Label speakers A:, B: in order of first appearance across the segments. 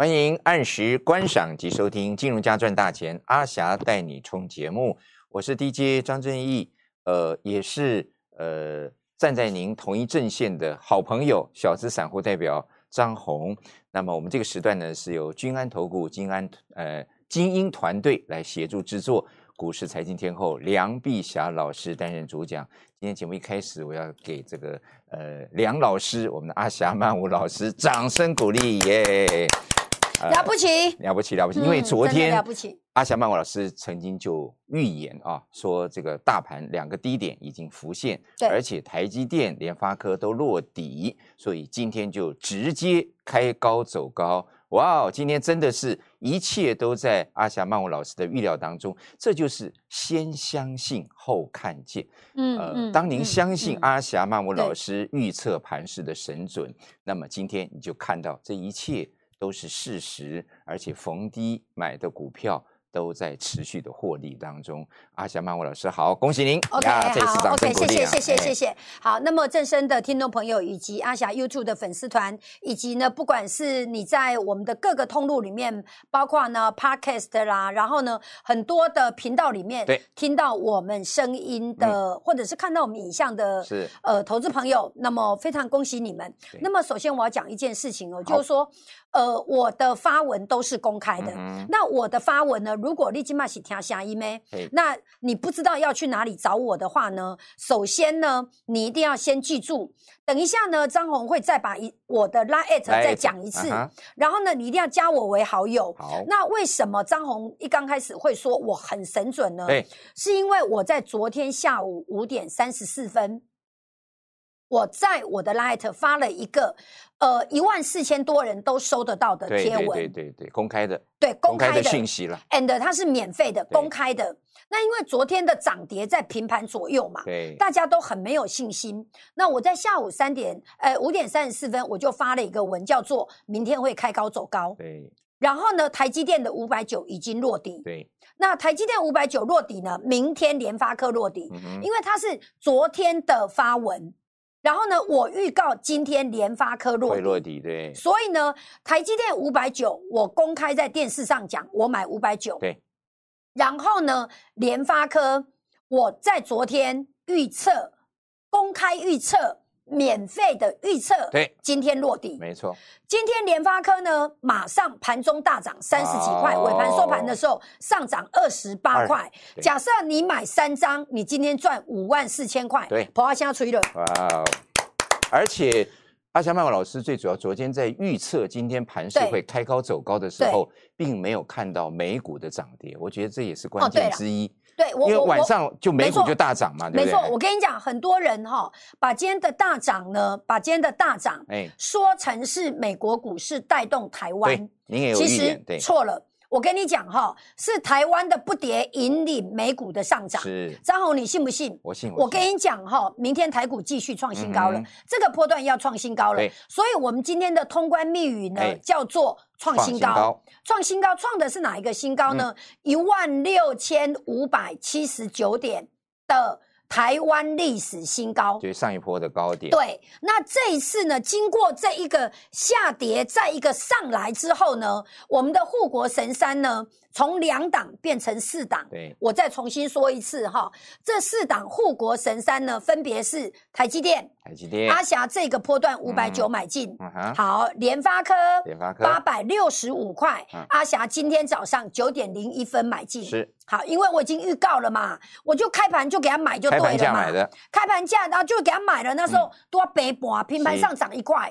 A: 欢迎按时观赏及收听《金融家赚大钱》，阿霞带你冲节目，我是 DJ 张正义，呃，也是呃站在您同一阵线的好朋友，小资散户代表张红。那么我们这个时段呢，是由君安投顾金安呃精英团队来协助制作，股市财经天后梁碧霞老师担任主讲。今天节目一开始，我要给这个呃梁老师，我们的阿霞曼舞老师掌声鼓励耶！
B: 了不起，
A: 了不起，了不起！因为昨天
B: 了不起，
A: 阿霞曼舞老师曾经就预言啊，说这个大盘两个低点已经浮现，而且台积电、联发科都落底，所以今天就直接开高走高。哇哦，今天真的是一切都在阿霞曼舞老师的预料当中，这就是先相信后看见。嗯呃，当您相信阿霞曼舞老师预测盘势的神准，那么今天你就看到这一切。都是事实，而且逢低买的股票。都在持续的获利当中。阿霞曼舞老师好，恭喜您
B: ！OK，好，OK，谢谢，谢谢，谢谢。好，那么正声的听众朋友以及阿霞 YouTube 的粉丝团，以及呢，不管是你在我们的各个通路里面，包括呢 Podcast 啦，然后呢很多的频道里面，
A: 对，
B: 听到我们声音的，或者是看到我们影像的，是呃投资朋友，那么非常恭喜你们。那么首先我要讲一件事情哦，就是说。呃，我的发文都是公开的。那我的发文呢？如果你今麦是听下一咩？那你不知道要去哪里找我的话呢？首先呢，你一定要先记住。等一下呢，张红会再把一我的拉 at 再讲一次。然后呢，你一定要加我为好友。
A: 好。
B: 那为什么张红一刚开始会说我很神准呢？是因为我在昨天下午五点三十四分。我在我的 Light 发了一个，呃，一万四千多人都收得到的贴文，
A: 对对对，公开的，
B: 对公开
A: 的讯息了
B: ，and 它是免费的，公开的。那因为昨天的涨跌在平盘左右嘛，
A: 对，
B: 大家都很没有信心。那我在下午三点，呃，五点三十四分，我就发了一个文，叫做“明天会开高走高”。
A: 对，
B: 然后呢，台积电的五百九已经落地。
A: 对，
B: 那台积电五百九落底呢，明天联发科落底，因为它是昨天的发文。然后呢，我预告今天联发科落
A: 地，落底对。
B: 所以呢，台积电五百九，我公开在电视上讲，我买五百九。
A: 对。
B: 然后呢，联发科，我在昨天预测，公开预测。免费的预测，
A: 对，
B: 今天落地，
A: 没错。
B: 今天联发科呢，马上盘中大涨三十几块，尾盘收盘的时候上涨二十八块。假设你买三张，你今天赚五万四千块。
A: 对，
B: 跑阿香吹了。哇！
A: 而且阿香曼老师最主要，昨天在预测今天盘势会开高走高的时候，并没有看到美股的涨跌，我觉得这也是关键之一。
B: 对，
A: 因为晚上就美股就大涨嘛，
B: 没错。我跟你讲，很多人哈，把今天的大涨呢，把今天的大涨，哎，说成是美国股市带动台湾，
A: 您也有
B: 其实错了。我跟你讲哈，是台湾的不跌引领美股的上涨。
A: 是
B: 张宏，你信不信？
A: 我信。
B: 我跟你讲哈，明天台股继续创新高了，这个波段要创新高了。所以我们今天的通关密语呢，叫做创新高。创新高，创的是哪一个新高呢？一万六千五百七十九点的。台湾历史新高，
A: 就是上一波的高点。
B: 对，那这一次呢，经过这一个下跌，再一个上来之后呢，我们的护国神山呢？从两档变成四档，
A: 对，
B: 我再重新说一次哈，这四档护国神山呢，分别是台积电、
A: 台积电、
B: 阿霞这个波段五百九买进，好，联发科、
A: 联发科
B: 八百六十五块，阿霞今天早上九点零一分买进，
A: 是。
B: 好，因为我已经预告了嘛，我就开盘就给他买就对了嘛，开
A: 盘价买的，
B: 开盘价然后就给他买了，那时候多北盘平盘上涨一块。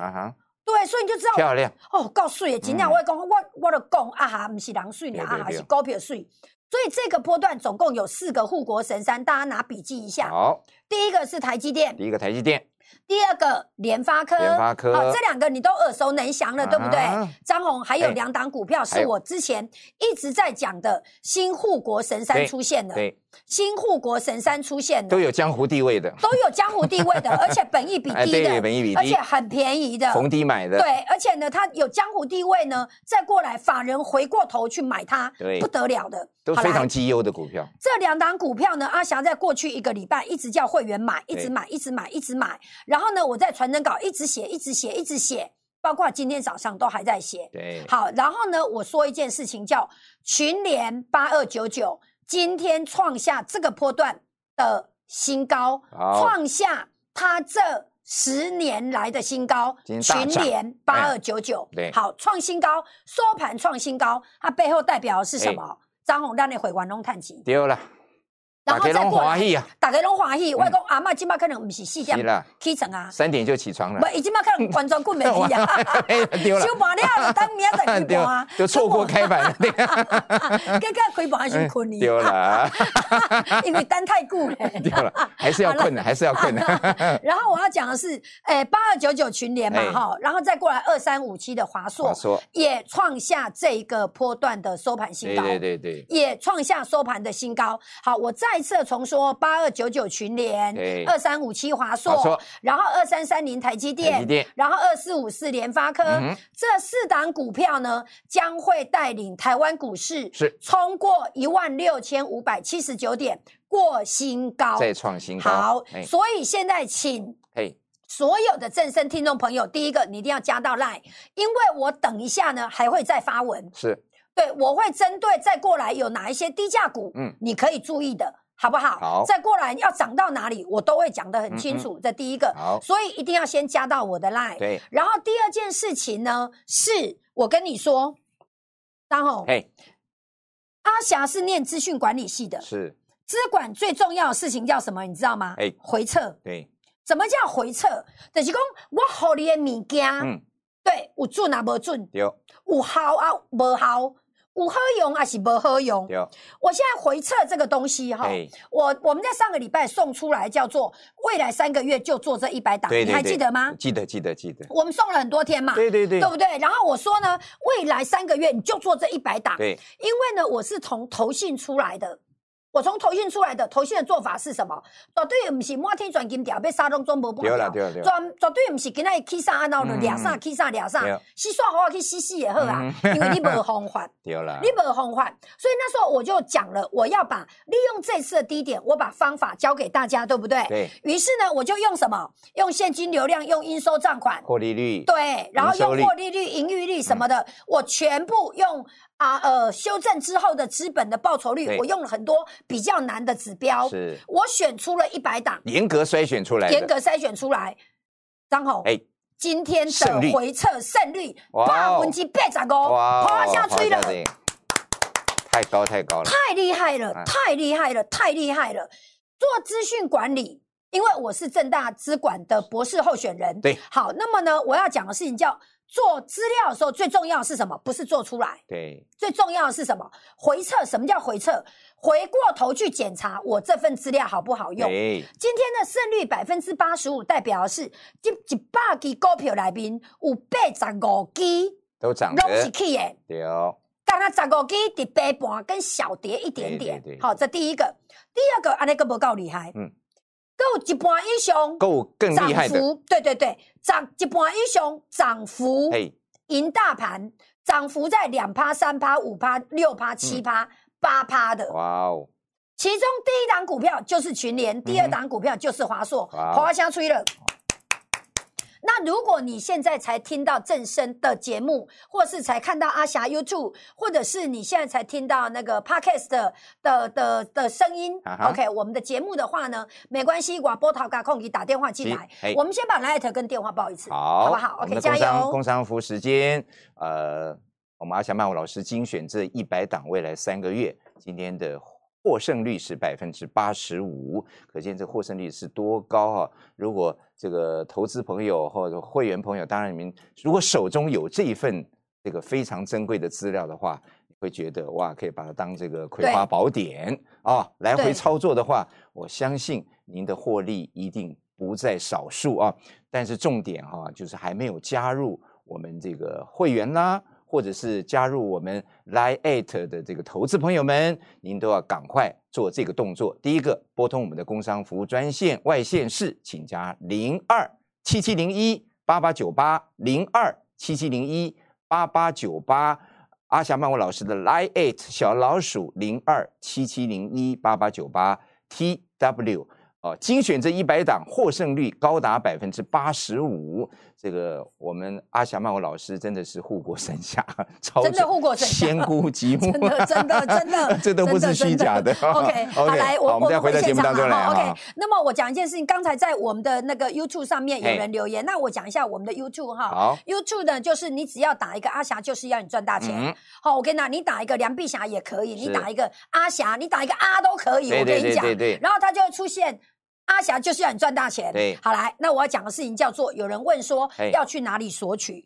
B: 对，所以你就知道
A: 漂亮
B: 哦，够水的。尽量我会讲，我我的讲啊哈，不是人水呢，啊哈是股票水。所以这个波段总共有四个护国神山，大家拿笔记一下。
A: 好，
B: 第一个是台积电，
A: 第一个台积电。
B: 第二个联发科，
A: 联发科，
B: 好，这两个你都耳熟能详了，对不对？张红还有两档股票是我之前一直在讲的新护国神山出现的，
A: 对，
B: 新护国神山出现的，
A: 都有江湖地位的，
B: 都有江湖地位的，而且本益比低的，
A: 本益比低，
B: 而且很便宜的，
A: 逢低买的，
B: 对，而且呢，它有江湖地位呢，再过来法人回过头去买它，
A: 对，
B: 不得了的，
A: 都非常绩优的股票。
B: 这两档股票呢，阿翔在过去一个礼拜一直叫会员买，一直买，一直买，一直买，然后呢，我在传真稿一直写，一直写，一直写，包包括今天早上都还在写。
A: 对，
B: 好，然后呢，我说一件事情，叫群联八二九九今天创下这个波段的新高，创下它这十年来的新高。群联八二九九，
A: 对，
B: 好，创新高，收盘创新高，它背后代表的是什么？张宏让你回关东探集
A: 丢了。大家拢欢喜啊！
B: 大家拢欢喜，我讲阿妈今麦可能不是四点起床啊，
A: 三点就起床了。
B: 不，伊今麦可能完全困没起啊，收盘了，等明仔再开盘啊，
A: 就错过开盘了。
B: 刚刚开盘还是困
A: 你丢了，
B: 因为单太固了。
A: 丢了，还是要困的，还是要困的。
B: 然后我要讲的是，诶，八二九九群联嘛，哈，然后再过来二三五七的华硕，也创下这一个波段的收盘新高，
A: 对对对，
B: 也创下收盘的新高。好，我再。再次重说，八二九九群联，二三五七华硕，然后二三三零台积电，然后二四五四联发科，这四档股票呢，将会带领台湾股市
A: 是。
B: 冲过一万六千五百七十九点，过新高，
A: 再创新高。
B: 好，所以现在请所有的正声听众朋友，第一个你一定要加到 line，因为我等一下呢还会再发文，
A: 是。
B: 对，我会针对再过来有哪一些低价股，嗯，你可以注意的。好不好？
A: 好，
B: 再过来要涨到哪里，我都会讲得很清楚。这第一个，
A: 好，
B: 所以一定要先加到我的 line。
A: 对，
B: 然后第二件事情呢，是我跟你说，当红，
A: 嘿，
B: 阿霞是念资讯管理系的，
A: 是
B: 资管最重要的事情叫什么？你知道吗？哎，回撤。
A: 对，
B: 怎么叫回撤？就是讲我好你的物件，嗯，对，有准啊，无准，
A: 有，
B: 有好啊，无好。不好用还是无好用？我现在回测这个东西哈，我我们在上个礼拜送出来叫做未来三个月就做这一百档，你还记得吗？
A: 记得记得记得。
B: 我们送了很多天嘛，
A: 对对对，
B: 对不对？然后我说呢，未来三个月你就做这一百档，
A: 对，
B: 因为呢我是从投信出来的。我从投信出来的投信的做法是什么？绝对不是满天钻金条，被沙东中无不
A: 掉。
B: 绝绝对不是今日起啥，然后俩啥起啥俩啥，洗刷好啊去洗洗也好啊，因为你无方法，
A: 对了，
B: 你无方法，所以那时候我就讲了，我要把利用这次的低点，我把方法教给大家，对不对？
A: 对。
B: 于是呢，我就用什么？用现金流量，用应收账款，
A: 获利率，
B: 对，然后用获利率、盈余率什么的，我全部用。啊，呃，修正之后的资本的报酬率，我用了很多比较难的指标，
A: 是。
B: 我选出了一百档，
A: 严格筛选出来，
B: 严格筛选出来。张宏，哎，今天的回撤胜率八分之八十五，
A: 哇，
B: 下吹了，
A: 太高太高了，
B: 太厉害了，太厉害了，太厉害了。做资讯管理，因为我是正大资管的博士候选人，
A: 对，
B: 好，那么呢，我要讲的事情叫。做资料的时候，最重要的是什么？不是做出来，
A: 对，
B: 最重要的是什么？回测。什么叫回测？回过头去检查我这份资料好不好用？今天的胜率百分之八十五，代表的是一一百支股票来宾有八十五支
A: 都涨的，
B: 都是起的。
A: 对，
B: 刚刚十五支跌八半，跟小跌一点点。好，这第一个，第二个，安那个不够厉害。嗯。够一半以上，
A: 够更厉害的，
B: 对对对，涨一半以上，涨幅赢大盘，涨幅在两趴、三趴、五趴、六趴、七趴、八趴的。哇哦！其中第一档股票就是群联，第二档股票就是华硕，华香吹了。那如果你现在才听到正声的节目，或是才看到阿霞 YouTube，或者是你现在才听到那个 Podcast 的的的声音，OK，我们的节目的话呢，没关系，我波涛嘎空给打电话进来，我们先把 Light 跟电话报一次，好不好？OK，加油！
A: 工商服时间，呃，我们阿霞曼舞老师精选这一百档未来三个月今天的。获胜率是百分之八十五，可见这获胜率是多高啊！如果这个投资朋友或者会员朋友，当然你们如果手中有这一份这个非常珍贵的资料的话，会觉得哇，可以把它当这个葵花宝典啊，来回操作的话，我相信您的获利一定不在少数啊！但是重点哈，就是还没有加入我们这个会员啦。或者是加入我们 Line 的这个投资朋友们，您都要赶快做这个动作。第一个，拨通我们的工商服务专线外线室，请加零二七七零一八八九八零二七七零一八八九八。阿霞曼舞老师的 Line 小老鼠零二七七零一八八九八 T W 哦，精选这一百档获胜率高达百分之八十五，这个我们阿霞曼舞老师真的是护国神侠，
B: 真的护国神
A: 侠，仙姑吉
B: 木，真的真的真的，
A: 这都不是虚假的。
B: OK，好来，
A: 我们再回到节目当中来。
B: OK，那么我讲一件事情，刚才在我们的那个 YouTube 上面有人留言，那我讲一下我们的 YouTube 哈。
A: 好
B: ，YouTube 呢，就是你只要打一个阿霞，就是要你赚大钱。好，我跟你讲，你打一个梁碧霞也可以，你打一个阿霞，你打一个阿都可以。我跟你讲，然后它就会出现。阿霞就是要你赚大钱。
A: 对，
B: 好来，那我要讲的事情叫做，有人问说要去哪里索取，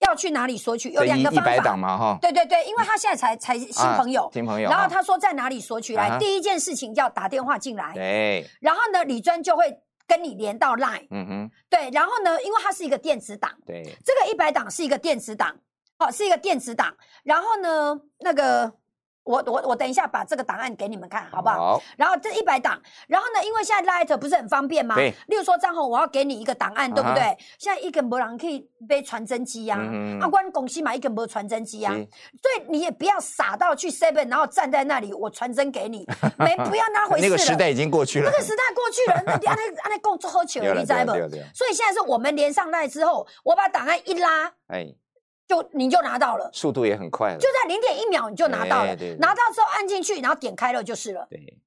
B: 要去哪里索取？有两个方
A: 法嘛，哈。
B: 对对对，因为他现在才才新朋友，
A: 新朋友。
B: 然后他说在哪里索取？来，第一件事情叫打电话进来。
A: 对。
B: 然后呢，李专就会跟你连到 Line。嗯哼。对，然后呢，因为它是一个电子档。
A: 对。
B: 这个一百档是一个电子档，好，是一个电子档。然后呢，那个。我我我等一下把这个档案给你们看，好不好？
A: 好。
B: 然后这一百档，然后呢，因为现在 Light 不是很方便吗？
A: 对。
B: 例如说张红，我要给你一个档案，对不对？现在一根没人可以背传真机呀，阿关公司买一根没传真机呀，所以你也不要傻到去 Seven，然后站在那里，我传真给你，没不要那回事
A: 那个时代已经过去了。
B: 那个时代过去了，那按那按那工作喝酒，你知不？所以现在是我们连上来之后，我把档案一拉，哎。就你就拿到了，
A: 速度也很快，
B: 就在零点一秒你就拿到了，拿到之后按进去，然后点开了就是了。
A: 对。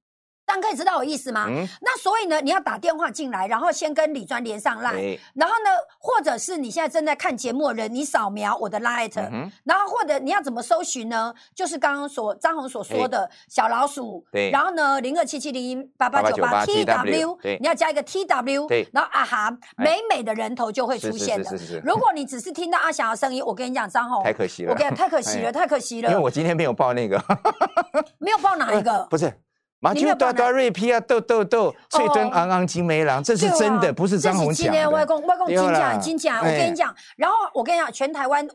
B: 但可以知道我意思吗？那所以呢，你要打电话进来，然后先跟李专连上 line，然后呢，或者是你现在正在看节目的人，你扫描我的 line，然后或者你要怎么搜寻呢？就是刚刚所张红所说的小老鼠，
A: 对，
B: 然后呢，零二七七零一八八九八 T W，你要加一个 T W，
A: 对，
B: 然后啊哈，美美的人头就会出现的。如果你只是听到阿翔的声音，我跟你讲，张红
A: 太可惜了，
B: 我跟你讲太可惜了，太可惜了，
A: 因为我今天没有报那个，
B: 没有报哪一个？
A: 不是。马就大大瑞皮啊，豆豆豆，翠墩昂昂金梅郎，这是真的，不是张红讲的。
B: 外公外公金讲金讲，我跟你讲，然后我跟你讲，全台湾。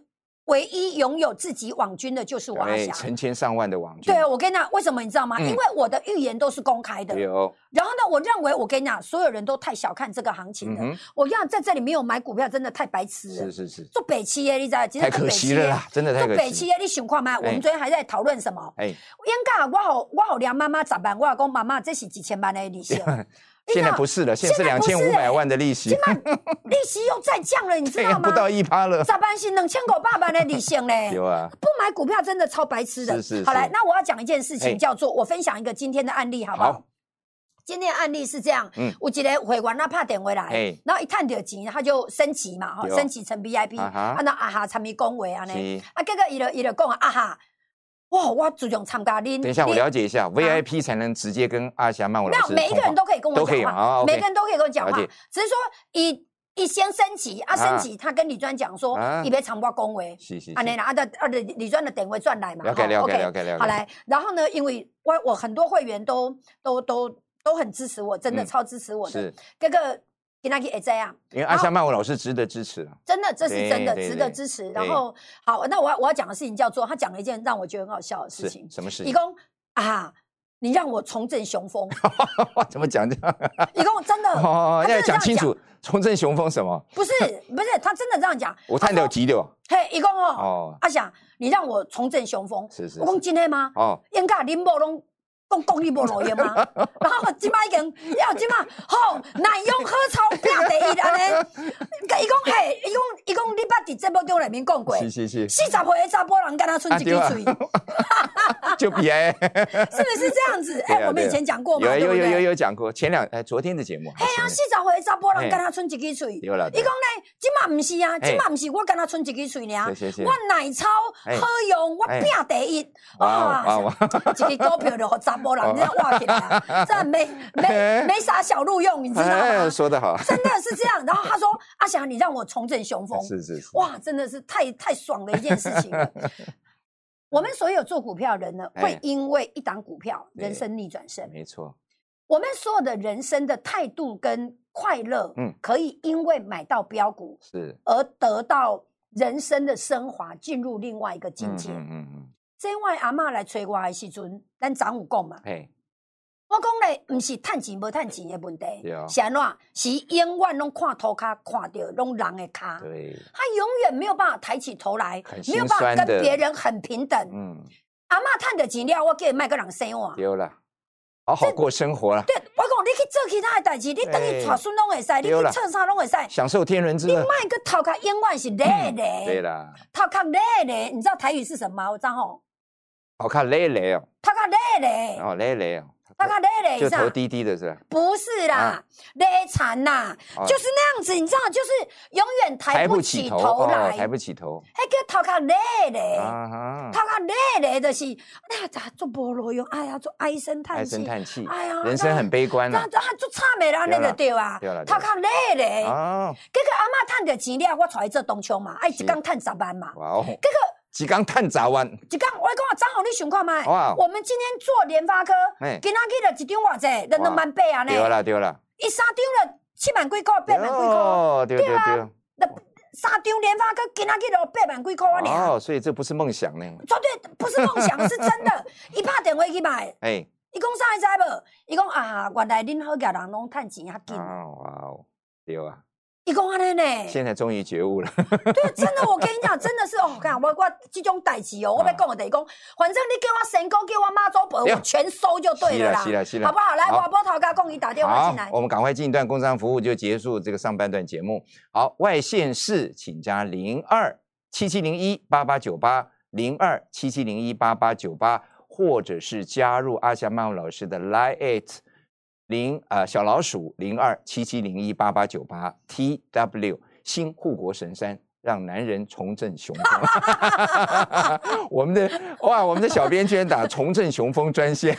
B: 唯一拥有自己网军的就是我阿霞，
A: 成千上万的网军。
B: 对，我跟你讲，为什么你知道吗？因为我的预言都是公开的。
A: 有。
B: 然后呢，我认为我跟你讲，所有人都太小看这个行情了。我要在这里没有买股票，真的太白痴了。
A: 是是是。
B: 做北七耶，你知道？
A: 太可惜了啦，真的太可惜。
B: 做北七耶，你想看吗？我们昨天还在讨论什么？哎，应该我好我好梁妈妈咋办？我老公妈妈这是几千万的利息。
A: 现在不是了，现在是两千五百万的利息，
B: 利息又再降了，你知道吗？
A: 不到一趴了。
B: 咋办？是两千九百万的利息嘞。
A: 有啊。
B: 不买股票真的超白痴的。
A: 是是。
B: 好来，那我要讲一件事情，叫做我分享一个今天的案例，好不好？今天的案例是这样，嗯，我记得会员他怕点回来，然后一探到钱，他就升级嘛，哈，升级成 VIP，啊那啊哈，参咪恭维啊呢，啊，这个伊就伊就讲啊哈。哇！我主动参加你。
A: 等一下，我了解一下，VIP 才能直接跟阿霞曼舞老师。
B: 没有，每一个人都可以跟我讲话，每个人都可以跟我讲话。只是说，一一先升级，啊升级，他跟李专讲说，你别长话恭维。
A: 是是。
B: 啊，你拿的啊的李专的点位赚来嘛。
A: 了解了解了解了解。
B: 好来，然后呢，因为我我很多会员都都都都很支持我，真的超支持我的。
A: 是。
B: 哥哥。给他给这样，
A: 因为阿香曼舞老师值得支持
B: 真的，这是真的值得支持。然后，好，那我要我要讲的事情叫做，他讲了一件让我觉得很好笑的事情。
A: 什么事？
B: 义工啊，你让我重振雄风。
A: 怎么讲？
B: 义工真的
A: 哦，要讲清楚，重振雄风什么？
B: 不是 不是，他真的这样讲。
A: 我太了急了。
B: 嘿，义工哦，阿翔，你让我重振雄风。
A: 是是。
B: 我讲今天吗？哦，应该林宝龙。讲公益无路用吗？然后即摆已经，要即摆好难用喝草拼第一安尼。伊讲嘿，伊讲伊讲，你捌伫节目中内面讲过，
A: 是是是，
B: 四十岁的查甫人敢若剩一支嘴，
A: 就比哎，
B: 是不是这样子？哎，我们以前讲过嘛，
A: 有有有有有讲过，前两哎昨天的节目。
B: 嘿啊，四十岁的查甫人敢若剩一支嘴，
A: 有了。
B: 伊讲咧，即摆毋是啊，即摆毋是我敢若剩一支嘴尔，我奶超好用，我拼第一，哇，一支股票就互查甫人这样挖起来，这没没没啥小路用，你知道吗？
A: 说得好，
B: 真的是这样。然后他说：“阿翔，你让我重振雄风。”
A: 是是是，
B: 哇，真的是太太爽的一件事情了。我们所有做股票的人呢，会因为一档股票，人生逆转胜。
A: 没错，
B: 我们所有的人生的态度跟快乐，嗯，可以因为买到标股
A: 是
B: 而得到人生的升华，进入另外一个境界。嗯嗯嗯。这位阿妈来找我的时阵，咱长有讲嘛。我讲咧，毋是趁钱无趁钱的问题，是安怎？是永远拢看头卡，看到拢人的骹。
A: 对，
B: 他永远没有办法抬起头来，没有办法跟别人很平等。嗯，阿妈趁着钱了，我叫伊卖个人生活。
A: 丢了，好好过生活了。
B: 对，我讲你去做其他的代志，你等于娶孙拢会使，你去测啥拢会使，
A: 享受天伦之乐。
B: 你卖个头壳永远是累累，
A: 对啦，
B: 头壳累累，你知道台语是什么吗？我知道。
A: 头壳累累哦，
B: 他看累累，
A: 哦累累哦。
B: 他看累累
A: 就头低低的是吧？
B: 不是啦，累残啦，就是那样子，你知道，就是永远抬不起头来，
A: 抬不起头。
B: 那个头壳累累，头壳累累的是，哎呀，咋做菠萝用？哎呀，做唉声叹
A: 气，唉声叹气。哎呀，人生很悲观
B: 啊。那那做差没啦，那个对啊，头壳累累。哦，这个阿妈赚着钱了，我出来做东窗嘛，哎，一工赚十万嘛。哇哦，这个。
A: 几缸碳杂湾？
B: 几工？我讲啊，张宏，你想看麦？哇！我们今天做联发科，今仔日了一张偌济，人两万八啊呢？
A: 对啦对啦，
B: 一三张了七万几块，八万几块，对啊。那三张联发科今仔日了八万几块啊？
A: 哦，所以这不是梦想呢？
B: 绝对不是梦想，是真的。一拍电话去买，哎，伊讲啥会知无？伊讲啊，原来恁好家人拢趁钱遐紧。哇哦，
A: 对啊。
B: 一公安的呢？
A: 现在终于觉悟了。
B: 对，真的，我跟你讲，真的是哦，看我我这种代志哦，我要讲的得讲，反正你给我神功，给我妈祖本，我全收就对了啦。好不好？来，华波涛哥，共你打电话进来。
A: 我们赶快进一段工商服务，就结束这个上半段节目。好，外线市请加零二七七零一八八九八零二七七零一八八九八，或者是加入阿霞曼老师的 Line It。零呃小老鼠零二七七零一八八九八 T W 新护国神山。让男人重振雄风。我们的哇，我们的小编居然打重振雄风专线，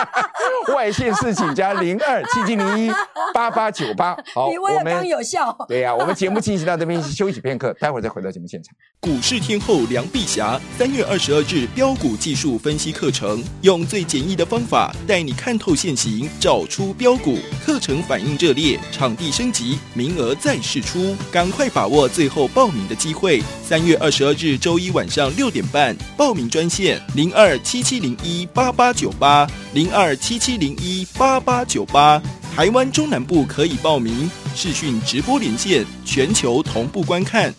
A: 外线是请加零二七七零一八八九八。
B: 好，我们有效。
A: 对呀，我们节目进行到这边休息片刻，待会儿再回到节目现场。
C: 股市天后梁碧霞三月二十二日标股技术分析课程，用最简易的方法带你看透现行，找出标股。课程反应热烈，场地升级，名额再试出，赶快把握最后报。报名的机会，三月二十二日周一晚上六点半，报名专线零二七七零一八八九八零二七七零一八八九八，台湾中南部可以报名视讯直播连线，全球同步观看。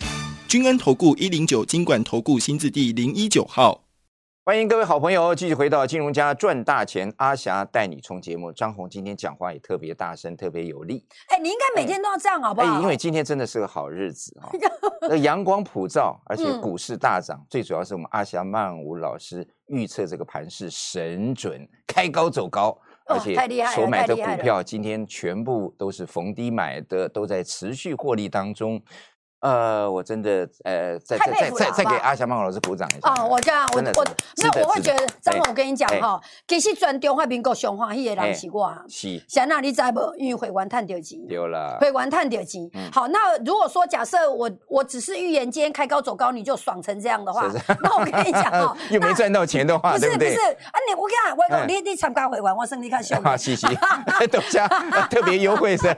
C: 君安投顾一零九金管投顾新字第零一九号。
A: 欢迎各位好朋友继续回到金融家赚大钱，阿霞带你冲节目。张红今天讲话也特别大声，特别有力。
B: 哎，你应该每天都要这样，好不好？
A: 因为今天真的是个好日子啊，那阳光普照，而且股市大涨。最主要是我们阿霞曼舞老师预测这个盘是神准，开高走高，而且所买的股票今天全部都是逢低买的，都在持续获利当中。呃，我真的呃，再再再再再给阿霞曼老师鼓掌一下。
B: 哦，我这样，我我那我会觉得，张总，我跟你讲哈，其实全中华民国上欢喜的人是我。是。现在你知不？因为会员探掉钱。
A: 丢了。
B: 会员探掉钱。好，那如果说假设我我只是预言今天开高走高，你就爽成这样的话，那我跟你讲哦，
A: 又没赚到钱的话，不
B: 是不是啊，你我跟你讲，我你你参加会员，我生你看秀。
A: 啊，谢 谢。等 下特别优惠是。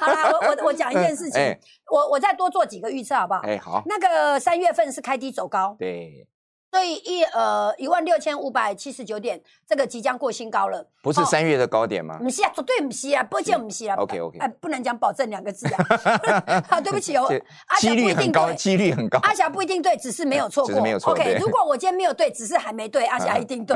B: 好啦，我我我讲一件事情。我我再多做几个预测好不好？
A: 哎，好。
B: 那个三月份是开低走高，
A: 对。
B: 所以一呃一万六千五百七十九点，这个即将过新高了。
A: 不是三月的高点吗？
B: 不是啊，绝对不是啊，不见不是啊。
A: OK OK，
B: 哎，不能讲保证两个字啊。好，对不起哦。
A: 几率很高，几率很高。
B: 阿霞不一定对，只是没有错过。
A: 没有错。
B: OK，如果我今天没有对，只是还没对，阿霞一定对。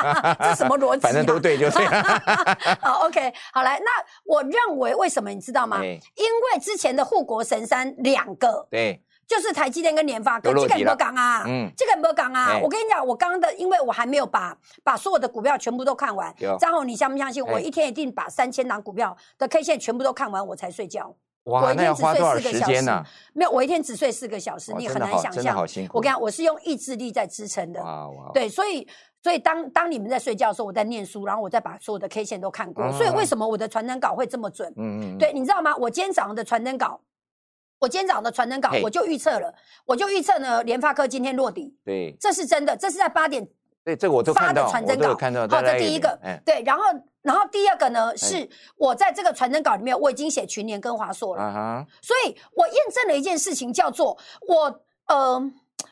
B: 这什么逻辑？
A: 反正都对就对。
B: 好，OK，好来，那我认为为什么你知道吗？因为之前的护国神山两个。
A: 对。
B: 就是台积电跟联发科，这个没讲啊，嗯，这个没讲啊。我跟你讲，我刚刚的，因为我还没有把把所有的股票全部都看完。张宏，你相不相信？我一天一定把三千档股票的 K 线全部都看完，我才睡觉。
A: 哇，那要花多少时间呢？
B: 没有，我一天只睡四个小时，你很难想象。我跟你讲，我是用意志力在支撑的。哇哇。对，所以所以当当你们在睡觉的时候，我在念书，然后我再把所有的 K 线都看过。所以为什么我的传真稿会这么准？嗯嗯。对，你知道吗？我今天早上的传真稿。我今天早上的传真稿，我就预测了，我就预测呢，联发科今天落底。
A: 对，
B: 这是真的，这是在八点。
A: 对，这我都发的，
B: 传真稿
A: 看到。
B: 好，这第一个。对，然后，然后第二个呢，是我在这个传真稿里面，我已经写群联跟华硕了。所以我验证了一件事情，叫做我呃，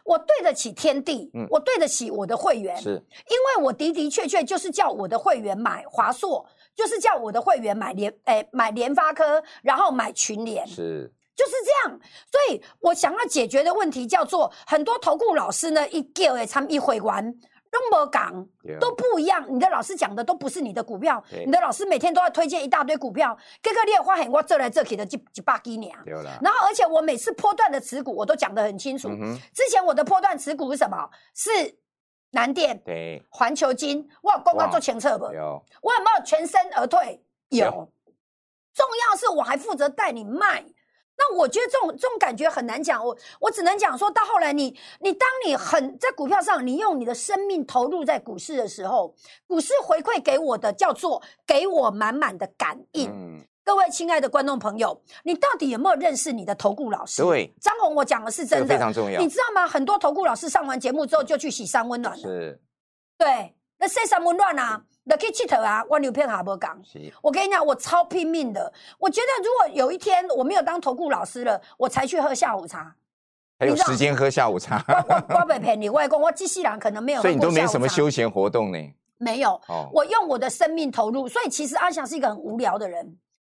B: 我对得起天地，我对得起我的会员，
A: 是
B: 因为我的的确确就是叫我的会员买华硕，就是叫我的会员买联哎买联发科，然后买群联。
A: 是。
B: 就是这样，所以我想要解决的问题叫做很多投顾老师呢，一叫诶，他们一回完，都没讲，都不一样。你的老师讲的都不是你的股票，你的老师每天都要推荐一大堆股票，各个列花很我这来这去的几几百几年。然后而且我每次波段的持股我都讲得很清楚。之前我的波段持股是什么？是南电、
A: 对
B: 环球金。我有公告做前测不？
A: 有。
B: 我有没有全身而退？有。重要是我还负责带你卖。那我觉得这种这种感觉很难讲，我我只能讲说到后来，你你当你很在股票上，你用你的生命投入在股市的时候，股市回馈给我的叫做给我满满的感应。各位亲爱的观众朋友，你到底有没有认识你的投顾老师？
A: 对，
B: 张红，我讲的是真的，
A: 非常重要。
B: 你知道吗？很多投顾老师上完节目之后就去洗三温暖了。
A: 是，
B: 对，那晒三温暖啊。你可以气头啊！我牛片哈不讲。我跟你讲，我超拼命的。我觉得如果有一天我没有当投顾老师了，我才去喝下午茶。
A: 还有时间喝下午茶？
B: 我我我不骗你，外公，我机器人可能没有。
A: 所以你都没什么休闲活动呢？
B: 没有。哦。我用我的生命投入，所以其实阿翔是一个很无聊的人。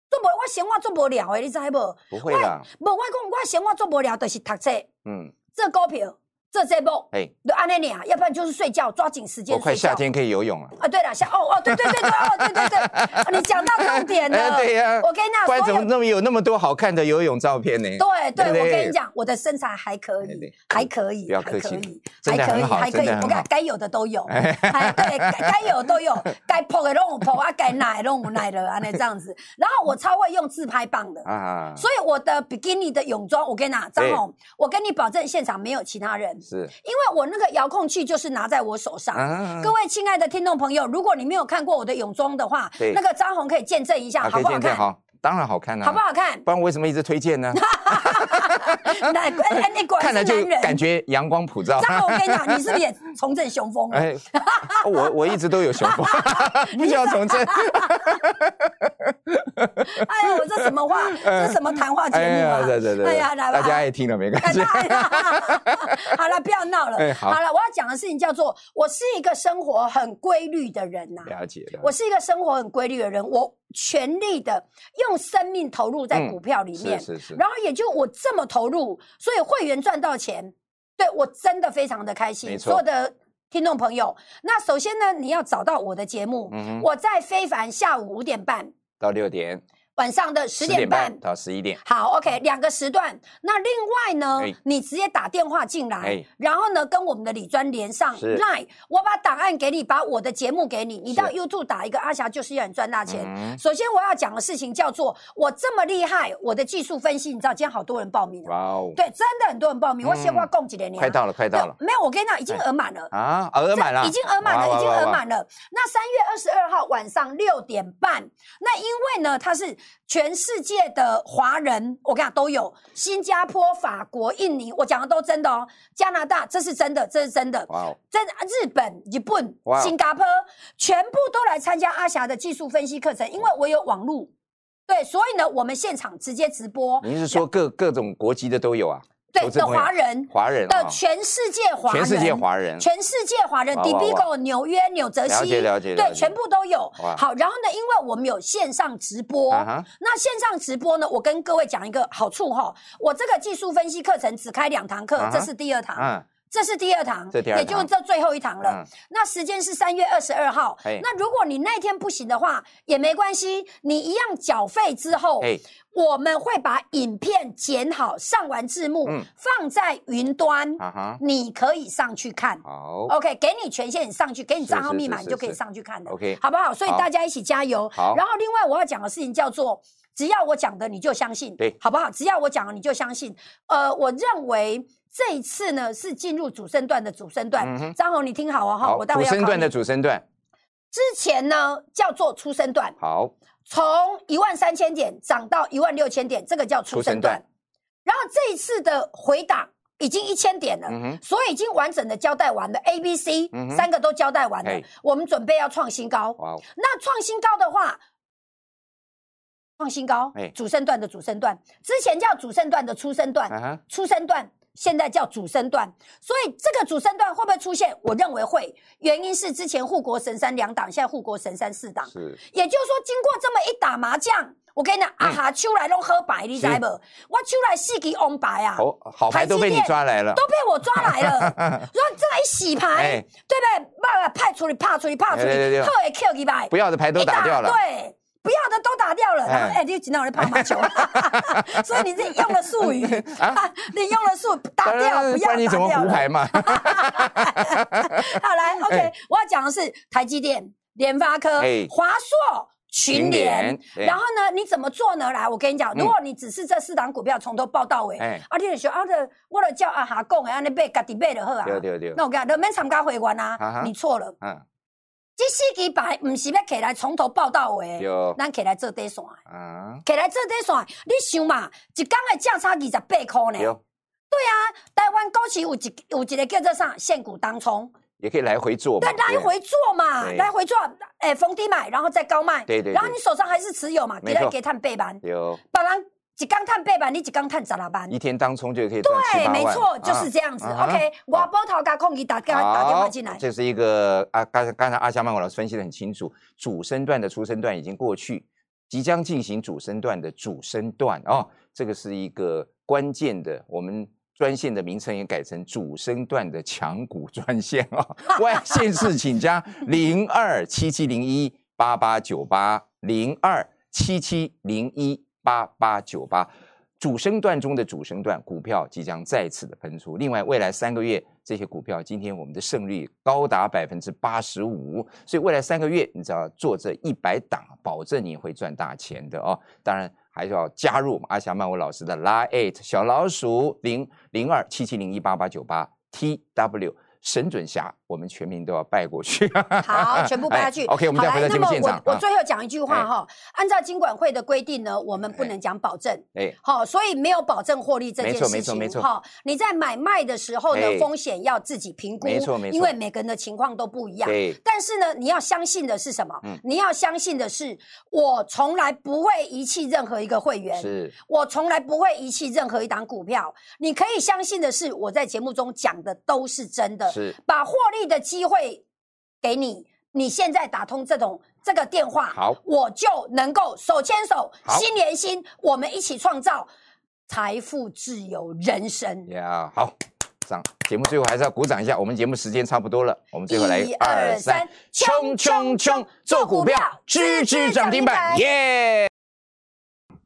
B: 做不，我闲话做不了诶，你知不？
A: 不会啦。
B: 不，外公，我闲话做不了，就是读册。嗯。这股票。这这波，哎，就安那里啊，要不然就是睡觉，抓紧时间。
A: 我快夏天可以游泳了。
B: 啊，对了，夏哦哦，对对对对哦，对对对，你讲到重点了。
A: 对呀，
B: 我跟你讲，
A: 不然怎么那么有那么多好看的游泳照片呢？
B: 对对，我跟你讲，我的身材还可以，还可以，
A: 不要客气，
B: 还可以，还可以。我看该有的都有，还对，该有都有，该破的都有破啊，该奶都有奶的啊，那这样子。然后我超会用自拍棒的。啊，所以我的比基尼的泳装，我跟你讲，张红，我跟你保证，现场没有其他人，
A: 是因
B: 为我。那个遥控器就是拿在我手上。各位亲爱的听众朋友，如果你没有看过我的泳装的话，那个张红可以见证一下，好不好看？
A: 好，当然好看啊。
B: 好不好看？
A: 不然我为什么一直推荐呢？
B: 那你果然是男人，
A: 感觉阳光普照。
B: 张红，我跟你讲，你是不是也重振雄风？哎，
A: 我我一直都有雄风，不需要重振。
B: 哎呀，我这什么话？这什么谈话节目啊？
A: 对对对，哎呀，来吧，大家也听了没关系。
B: 好了，不要闹了。好了，我要讲的事情叫做，我是一个生活很规律的人呐。
A: 了解
B: 我是一个生活很规律的人，我全力的用生命投入在股票里面，
A: 是是。
B: 然后也就我这么投入，所以会员赚到钱，对我真的非常的开心。所有的。听众朋友，那首先呢，你要找到我的节目，我在非凡下午五点半
A: 到六点。
B: 晚上的十点半
A: 到十一点，
B: 好，OK，两个时段。那另外呢，你直接打电话进来，然后呢，跟我们的李专连上 Line，我把档案给你，把我的节目给你，你到 YouTube 打一个阿霞就是要你赚大钱。首先我要讲的事情叫做，我这么厉害，我的技术分析，你知道今天好多人报名了，哇哦，对，真的很多人报名，我先挂供几年，
A: 快到了，快到了，
B: 没有，我跟你讲，已经额满了。
A: 啊，额满了，
B: 已经额满了，已经额满了。那三月二十二号晚上六点半，那因为呢，它是。全世界的华人，我跟你讲都有，新加坡、法国、印尼，我讲的都真的哦。加拿大，这是真的，这是真的。哇！真日本、日本、新加坡，全部都来参加阿霞的技术分析课程，因为我有网路，对，所以呢，我们现场直接直播。
A: 您是说各各种国籍的都有啊？
B: 对的华人，
A: 华人
B: 的全世界华
A: 人，全世界华人，
B: 全世界华人 d b o 纽约、纽泽西，
A: 了解了解，
B: 对，全部都有。好，然后呢，因为我们有线上直播，那线上直播呢，我跟各位讲一个好处哈，我这个技术分析课程只开两堂课，这是第二堂。这是第二堂，也就是这最后一堂了。那时间是三月二十二号。那如果你那天不行的话，也没关系，你一样缴费之后，我们会把影片剪好，上完字幕，放在云端，你可以上去看。好，OK，给你权限，你上去，给你账号密码，你就可以上去看了。
A: OK，
B: 好不好？所以大家一起加油。好，然后另外我要讲的事情叫做，只要我讲的你就相信，
A: 对，
B: 好不好？只要我讲的你就相信。呃，我认为。这一次呢，是进入主升段的主升段。张红，你听好哦，哈，我待会
A: 要主升段的主升段。
B: 之前呢叫做初升段。
A: 好，
B: 从一万三千点涨到一万六千点，这个叫初升段。然后这一次的回档已经一千点了，所以已经完整的交代完了。A、B、C 三个都交代完了，我们准备要创新高。那创新高的话，创新高，主升段的主升段，之前叫主升段的初升段，初升段。现在叫主升段，所以这个主升段会不会出现？我认为会，原因是之前护国神山两党，现在护国神山四党，
A: 是，
B: 也就是说，经过这么一打麻将，我跟你讲，啊哈，出来拢喝白，你知不？我出来四级红白啊，
A: 好，好牌都被你抓来了，
B: 都被我抓来了。说这一洗牌，对不对？把派出去，派出去，派出去，特会 Q 一百，
A: 不要的牌都打掉了，
B: 对，不要的都打掉了。然后哎，你经常在跑马球，所以你这用了术语啊，你用了术打掉，不要
A: 你怎么胡牌嘛？
B: 好来，OK，我要讲的是台积电、联发科、华硕。群联，然后呢？你怎么做呢？来，我跟你讲，如果你只是这四档股票从头报到尾，啊，你说啊，的我的叫阿哈讲，安尼背家己背的好啊。
A: 对对对。
B: 那我讲，你免参加会员啊，你错了。嗯。这四支牌不是要起来从头报到尾，咱起来做底线。嗯。起来做底线，你想嘛，一工的价差二十八块呢。对啊，台湾股市有一有一个叫做啥，现股当冲。
A: 也可以来回做，
B: 对，来回做嘛，来回做，哎，逢低买，然后再高卖，
A: 对对，
B: 然后你手上还是持有嘛，给他给探背板，
A: 有，
B: 不然几缸探背板，你几缸探十六班，
A: 一天当冲就可以
B: 对，没错，就是这样子。OK，我波涛加空给打电打电话进来，
A: 这是一个啊，刚才刚才阿香曼老师分析的很清楚，主升段的出升段已经过去，即将进行主升段的主升段哦，这个是一个关键的我们。专线的名称也改成主升段的强股专线哦！外线是请加零二七七零一八八九八零二七七零一八八九八，主升段中的主升段股票即将再次的喷出。另外，未来三个月这些股票，今天我们的胜率高达百分之八十五，所以未来三个月你只要做这一百档，保证你会赚大钱的哦！当然。还是要加入阿霞曼舞老师的 l i e 小老鼠零零二七七零一八八九八 T W。神准侠，我们全民都要拜过去。
B: 好，全部拜下去。
A: OK，我们再回到节目现场。
B: 我我最后讲一句话哈，按照金管会的规定呢，我们不能讲保证。哎，好，所以没有保证获利这件事情。没错，没错，没错。哈，你在买卖的时候呢，风险要自己评估。
A: 没错，没错。
B: 因为每个人的情况都不一样。对。但是呢，你要相信的是什么？嗯。你要相信的是，我从来不会遗弃任何一个会员。
A: 是。
B: 我从来不会遗弃任何一档股票。你可以相信的是，我在节目中讲的都是真的。
A: 是。
B: 把获利的机会给你，你现在打通这种这个电话，
A: 好，
B: 我就能够手牵手，心连心，我们一起创造财富自由人生。
A: 呀，好，上节目最后还是要鼓掌一下，我们节目时间差不多了，我们最后来一二三，冲冲冲，做股票，支支涨停板，耶！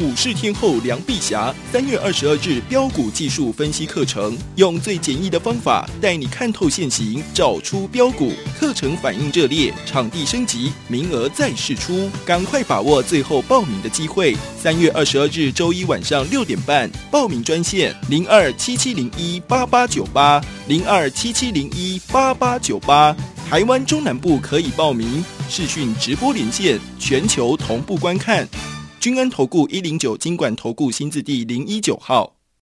C: 股市天后梁碧霞三月二十二日标股技术分析课程，用最简易的方法带你看透现行，找出标股。课程反应热烈，场地升级，名额再试出，赶快把握最后报名的机会。三月二十二日周一晚上六点半，报名专线零二七七零一八八九八零二七七零一八八九八。台湾中南部可以报名视讯直播连线，全球同步观看。君安投顾一零九金管投顾新字第零一九号。